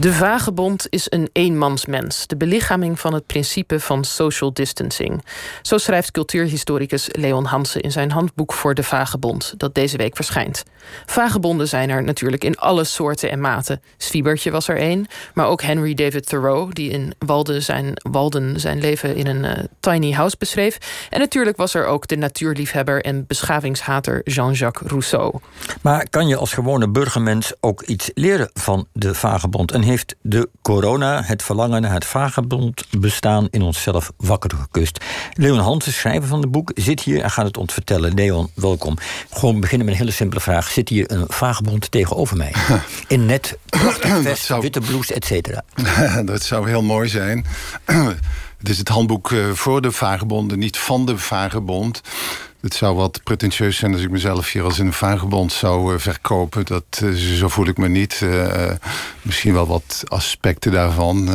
De vagebond is een eenmansmens, de belichaming van het principe van social distancing. Zo schrijft cultuurhistoricus Leon Hansen in zijn handboek voor de vagebond, dat deze week verschijnt. Vagebonden zijn er natuurlijk in alle soorten en maten. Swiebertje was er één, maar ook Henry David Thoreau, die in Walden zijn, Walden zijn leven in een uh, tiny house beschreef. En natuurlijk was er ook de natuurliefhebber en beschavingshater Jean-Jacques Rousseau. Maar kan je als gewone burgermens ook iets leren van de vagebond? Heeft de corona het verlangen naar het vagebond bestaan in onszelf wakker gekust? Leon Hansen, schrijver van het boek, zit hier en gaat het ons vertellen. Leon, welkom. Gewoon beginnen met een hele simpele vraag. Zit hier een vagebond tegenover mij? In net prachtig vest, zou... witte blouse, et cetera. dat zou heel mooi zijn. Het is het handboek eh, voor de vagebonden, niet van de vagebond. Het zou wat pretentieus zijn als ik mezelf hier als een vagebond zou uh, verkopen. Dat, uh, zo voel ik me niet. Uh, misschien wel wat aspecten daarvan.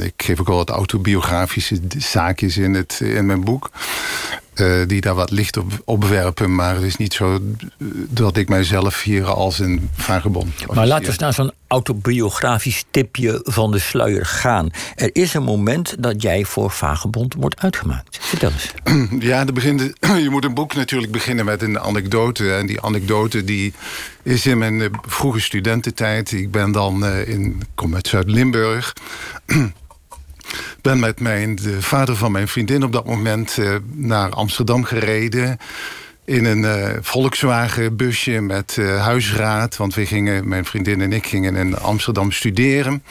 ik geef ook wel wat autobiografische zaakjes in, het, in mijn boek. Uh, die daar wat licht op, op werpen. Maar het is niet zo dat ik mijzelf hier als een vagebond... Maar laten we eens naar zo'n autobiografisch tipje van de sluier gaan. Er is een moment dat jij voor vagebond wordt uitgemaakt. Vertel eens. Ja, begint, je moet een boek natuurlijk beginnen met een anekdote. En die anekdote die is in mijn vroege studententijd. Ik ben dan in, kom uit Zuid-Limburg ben met mijn, de vader van mijn vriendin op dat moment uh, naar Amsterdam gereden. In een uh, Volkswagen busje met uh, huisraad. Want we gingen, mijn vriendin en ik gingen in Amsterdam studeren.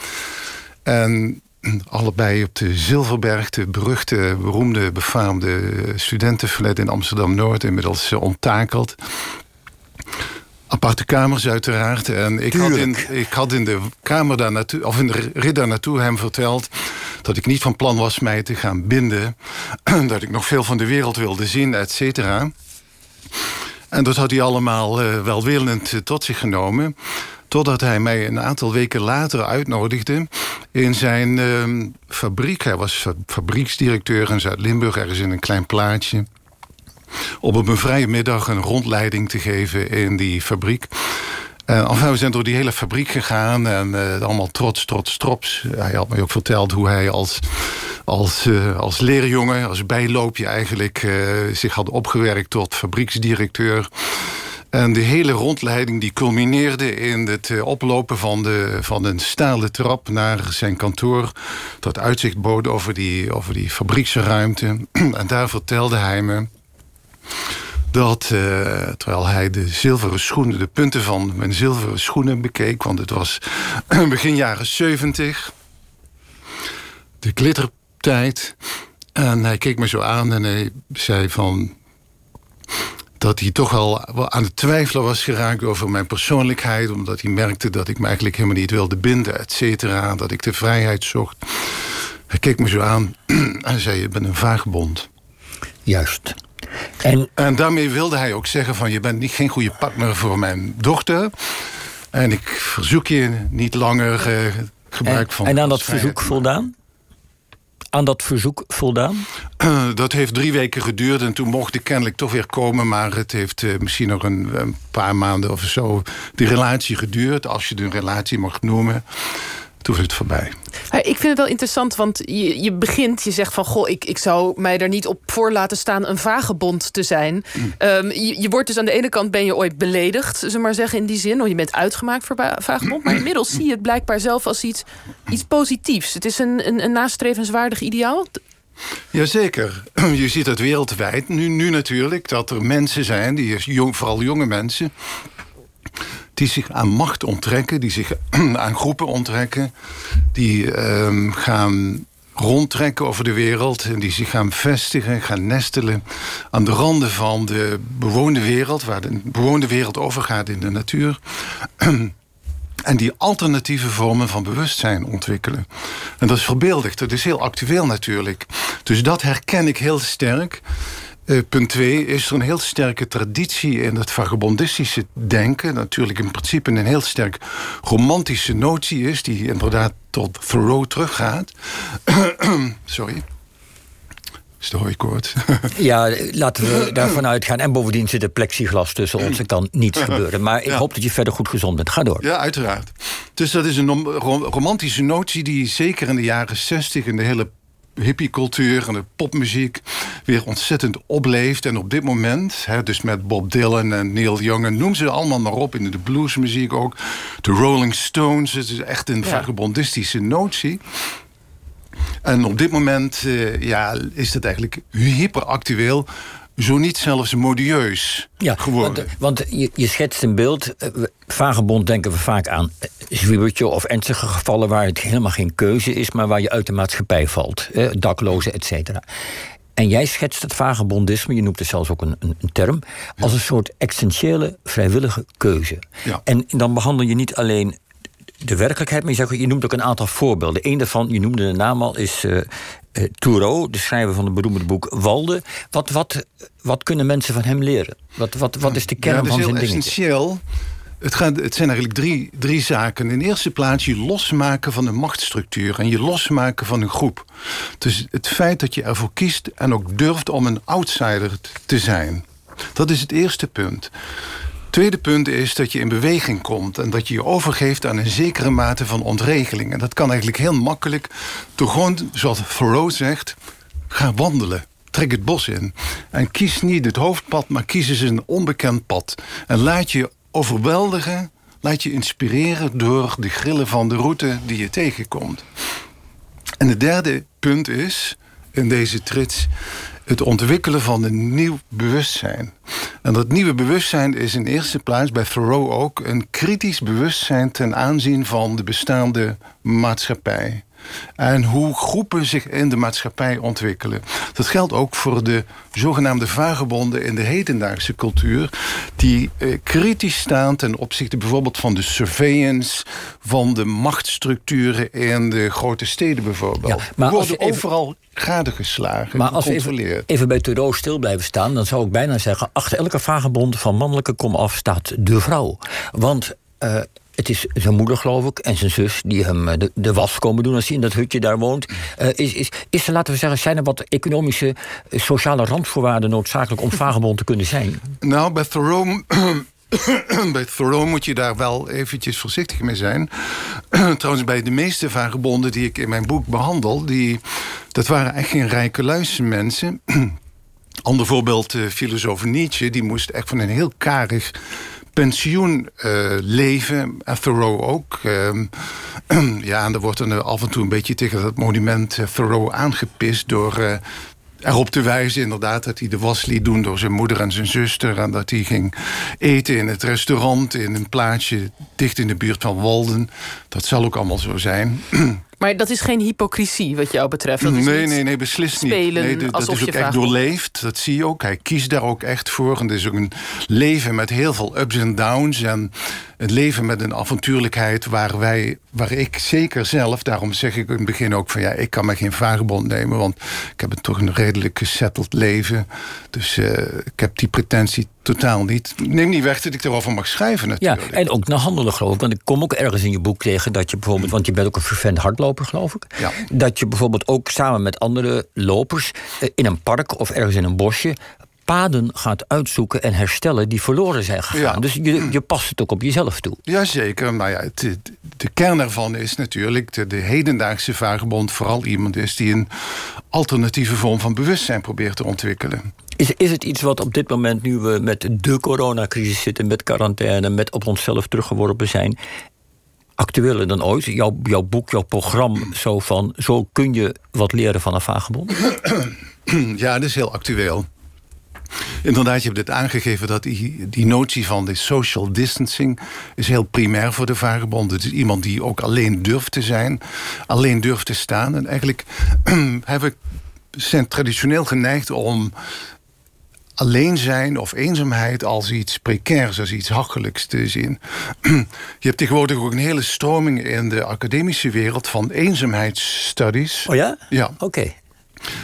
En allebei op de Zilverberg, de beruchte, beroemde, befaamde studentenflat in Amsterdam-Noord. Inmiddels onttakeld aparte kamers uiteraard. En ik had, in, ik had in de kamer daar naartoe, of in de rit daar naartoe hem verteld dat ik niet van plan was mij te gaan binden. dat ik nog veel van de wereld wilde zien, et cetera. En dat had hij allemaal uh, welwillend uh, tot zich genomen. Totdat hij mij een aantal weken later uitnodigde in zijn uh, fabriek. Hij was fabrieksdirecteur in Zuid-Limburg, ergens in een klein plaatsje om op een vrije middag een rondleiding te geven in die fabriek. En enfin, we zijn door die hele fabriek gegaan en uh, allemaal trots, trots, trots. Hij had mij ook verteld hoe hij als, als, uh, als leerjongen, als bijloopje eigenlijk... Zich had opgewerkt tot fabrieksdirecteur. En de hele rondleiding die culmineerde in het oplopen van, de, van een stalen trap naar zijn kantoor. Dat uitzicht bood over die, over die fabrieksruimte. en daar vertelde hij me dat uh, terwijl hij de zilveren schoenen, de punten van mijn zilveren schoenen bekeek, want het was begin jaren 70, de glittertijd. En hij keek me zo aan en hij zei van dat hij toch wel aan het twijfelen was geraakt over mijn persoonlijkheid. Omdat hij merkte dat ik me eigenlijk helemaal niet wilde binden, et cetera. Dat ik de vrijheid zocht. Hij keek me zo aan en zei, je bent een vagebond. Juist. En, en daarmee wilde hij ook zeggen van... je bent niet, geen goede partner voor mijn dochter. En ik verzoek je niet langer uh, gebruik en, van... En aan dat verzoek voldaan? Aan dat verzoek voldaan? Uh, dat heeft drie weken geduurd en toen mocht ik kennelijk toch weer komen. Maar het heeft uh, misschien nog een, een, paar maanden of zo die relatie geduurd. Als je de relatie mag noemen toen was het voorbij. Ik vind het wel interessant, want je, je begint, je zegt van... goh, ik, ik zou mij er niet op voor laten staan een vagebond te zijn. Mm. Um, je, je, wordt dus aan de ene kant ben je ooit beledigd, zullen maar zeggen in die zin. Of je bent uitgemaakt voor vagebond. Maar inmiddels zie je het blijkbaar zelf als iets, iets positiefs. Het is een, een, een nastrevenswaardig ideaal. Jazeker. Je ziet het wereldwijd nu, nu natuurlijk... dat er mensen zijn, die, jong, vooral jonge mensen die zich aan macht onttrekken, die zich aan groepen onttrekken, die um, gaan rondtrekken over de wereld en die zich gaan vestigen, gaan nestelen aan de randen van de bewoonde wereld, waar de bewoonde wereld overgaat in de natuur. En die alternatieve vormen van bewustzijn ontwikkelen. En dat is verbeeldig, dat is heel actueel natuurlijk. Dus dat herken ik heel sterk. Uh, punt 2 is er een heel sterke traditie in het vagabondistische denken. Natuurlijk in principe een heel sterk romantische notie is... die inderdaad tot Thoreau teruggaat. Sorry. is de hooikoorts. ja, laten we daarvan uitgaan. En bovendien zit er plexiglas tussen ons. Er kan niets gebeuren. Maar ik hoop dat je verder goed gezond bent. Ga door. Ja, uiteraard. Dus dat is een romantische notie die zeker in de jaren zestig... in de hele hippiecultuur en de popmuziek weer ontzettend opleeft. En op dit moment, hè, dus met Bob Dylan en Neil Young... en noem ze allemaal maar op, in de bluesmuziek ook. De Rolling Stones, het is echt een ja. vagabondistische notie. En op dit moment uh, ja, is dat eigenlijk hyperactueel zo niet zelfs modieus ja, geworden. Want, want je, je, schetst een beeld. Uh, vagebond denken we vaak aan zwiebertje of ernstige gevallen waar het helemaal geen keuze is, maar waar je uit de maatschappij valt. Uh, daklozen, et cetera. En jij schetst het vagebondisme, je noemt het zelfs ook een, een, een term, als een soort essentiële vrijwillige keuze. Ja. En dan behandel je niet alleen de werkelijkheid, maar je, zegt, je noemt ook een aantal voorbeelden. Eén daarvan, je noemde de naam al, is uh, uh, Thoreau, de schrijver van het beroemde boek Walde. Wat, wat, wat kunnen mensen van hem leren? Wat, wat, wat is de kern ja, van zijn dingetje? essentieel. Het, gaat, het zijn eigenlijk drie, drie zaken. In de eerste plaats je losmaken van een machtsstructuur... en je losmaken van een groep. Dus het feit dat je ervoor kiest en ook durft om een outsider te zijn. Dat is het eerste punt. Tweede punt is dat je in beweging komt... en dat je je overgeeft aan een zekere mate van ontregeling. En dat kan eigenlijk heel makkelijk door gewoon, zoals Thoreau zegt... ga wandelen, trek het bos in. En kies niet het hoofdpad, maar kies eens een onbekend pad. En laat je overweldigen, laat je inspireren... door de grillen van de route die je tegenkomt. En het derde punt is, in deze trits het ontwikkelen van een nieuw bewustzijn. En dat nieuwe bewustzijn is in eerste plaats bij Thoreau ook... een kritisch bewustzijn ten aanzien van de bestaande maatschappij. En hoe groepen zich in de maatschappij ontwikkelen. Dat geldt ook voor de zogenaamde vagebonden in de hedendaagse cultuur... die eh, kritisch staan ten opzichte bijvoorbeeld van de surveillance... van de machtsstructuren in de grote steden bijvoorbeeld. Ja, maar worden even... overal gadegeslagen, Maar als we even, even bij Thoreau stil blijven staan... dan zou ik bijna zeggen... achter elke vagebond van mannelijke komaf staat de vrouw. Want... Uh, het is zijn moeder, geloof ik, en zijn zus die hem eh, de, de was komen doen als hij in dat hutje daar woont. Uh, is, is, is er, laten we zeggen, zijn er wat economische, eh, sociale randvoorwaarden noodzakelijk om vagebond te kunnen zijn? Nou, bij Thoreau. bij Thoreau moet je daar wel eventjes voorzichtig mee zijn. Trouwens, bij de meeste vagebonden die ik in mijn boek behandel... Die, dat waren echt geen rijke luistermensen. Ander voorbeeld, de filosoof Nietzsche... die moest echt van een heel karig pensioenleven. Uh, Thoreau ook. Uh, ja, en er wordt er af en toe een beetje tegen dat monument uh, Thoreau aangepist... door uh, erop te wijzen inderdaad dat hij de was liet doen... door zijn moeder en zijn zuster. En dat hij ging eten in het restaurant... in een plaatsje dicht in de buurt van Walden. Dat zal ook allemaal zo zijn. Maar dat is geen hypocrisie wat jou betreft? Dat is nee, nee, nee, beslist niet. Nee, dat is ook echt doorleefd. Dat zie je ook. Hij kiest daar ook echt voor. En het is ook een leven met heel veel ups en downs. En het leven met een avontuurlijkheid waar wij, waar ik zeker zelf, daarom zeg ik in het begin ook van ja, ik kan me geen vagebond nemen, want ik heb een toch een redelijk gesetteld leven. Dus uh, ik heb die pretentie totaal niet. Neem niet weg dat ik erover mag schrijven natuurlijk. Ja, en ook naar handelen geloof ik. Want ik kom ook ergens in je boek tegen dat je bijvoorbeeld, want je bent ook een vervent hardloper geloof ik. Ja. Dat je bijvoorbeeld ook samen met andere lopers eh, in een park of ergens in een bosje paden gaat uitzoeken en herstellen die verloren zijn gegaan. Dus je, je past het ook op jezelf toe. Jazeker, maar ja, het, de kern ervan is natuurlijk... De, de hedendaagse vagebond vooral iemand is... die een alternatieve vorm van bewustzijn probeert te ontwikkelen. Is, is het iets wat op dit moment, nu we met de coronacrisis zitten... met quarantaine, met op onszelf teruggeworpen zijn actueler dan ooit. Jouw, jouw boek, jouw programma, zo van... zo kun je wat leren van een vagebond? Ja, dat is heel actueel. Inderdaad, je hebt het aangegeven dat die, die notie van de social distancing... is heel primair voor de vagebonden. Het is iemand die ook alleen durft te zijn. Alleen durft te staan. En eigenlijk hebben zijn traditioneel geneigd om alleen zijn of eenzaamheid als iets precairs, als iets hachelijks te zien. Je hebt tegenwoordig ook een hele stroming in de academische wereld van eenzaamheidsstudies. Oh ja? Ja. Oké.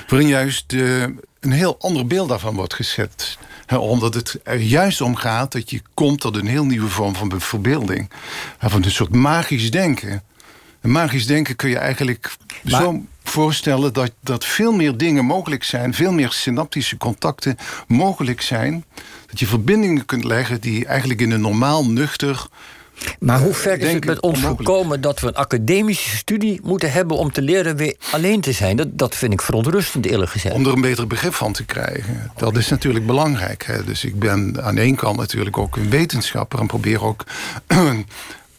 Waarin juist de, een heel ander beeld daarvan wordt gezet. omdat het er juist om gaat dat je komt tot een heel nieuwe vorm van verbeelding. Van een soort magisch denken. En magisch denken kun je eigenlijk zo voorstellen dat, dat veel meer dingen mogelijk zijn, veel meer synaptische contacten mogelijk zijn. Dat je verbindingen kunt leggen die eigenlijk in een normaal nuchter maar hoe ver is het met ons gekomen dat we een academische studie moeten hebben om te leren weer alleen te zijn? Dat, dat vind ik verontrustend, eerlijk gezegd. Om er een beter begrip van te krijgen. Dat is natuurlijk belangrijk. Hè? Dus ik ben aan één kant natuurlijk ook een wetenschapper en probeer ook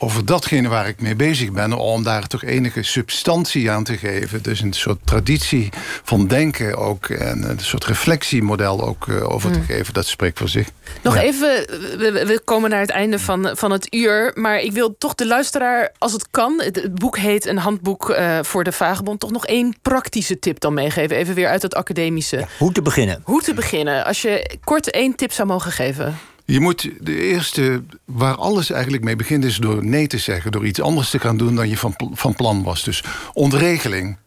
over datgene waar ik mee bezig ben... om daar toch enige substantie aan te geven. Dus een soort traditie van denken ook... en een soort reflectiemodel ook uh, over te hmm. geven. Dat spreekt voor zich. Nog even, we, we, komen naar het einde van, van het uur... maar ik wil toch de luisteraar, als het kan... het boek heet een handboek uh, voor de vagebond... toch nog één praktische tip dan meegeven. Even weer uit het academische. hoe te beginnen. Hoe te beginnen. Als je kort één tip zou mogen geven... Je moet de eerste, waar alles eigenlijk mee begint, is door nee te zeggen. Door iets anders te gaan doen dan je van, van plan was. Dus ontregeling.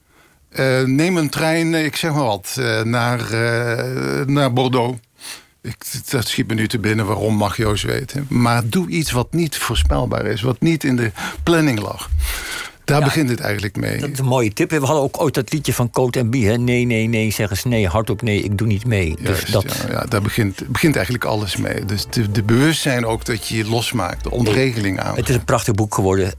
Uh, neem een trein, ik zeg maar wat, uh, naar, uh, naar Bordeaux. Ik, dat schiet me nu te binnen, waarom mag Joost weten. Maar doe iets wat niet voorspelbaar is, wat niet in de planning lag. Daar begint het eigenlijk mee. Dat is een mooie tip. We hadden ook ooit dat liedje van Coat en Bie. Nee, nee, nee, zeggen ze nee. Hardop nee, ik doe niet mee. dus dat... ja, daar begint, begint eigenlijk alles mee. Dus de, de bewustzijn ook dat je je losmaakt. De ontregeling aan. Het is een prachtig boek geworden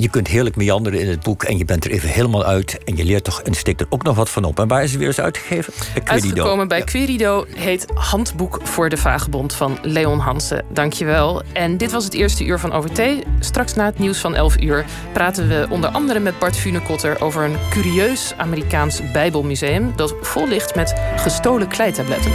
je kunt heerlijk meanderen in het boek en je bent er even helemaal uit. En je leert toch en steekt er ook nog wat van op. En waar is het weer eens uitgegeven? Uitgekomen bij ja. Querido heet Handboek voor de Vagebond van Leon Hansen. Dankjewel. En dit was het eerste uur van OVT. Straks na het nieuws van 11 uur praten we onder andere met Bart Funekotter over een curieus Amerikaans Bijbelmuseum dat vol ligt met gestolen kleitabletten.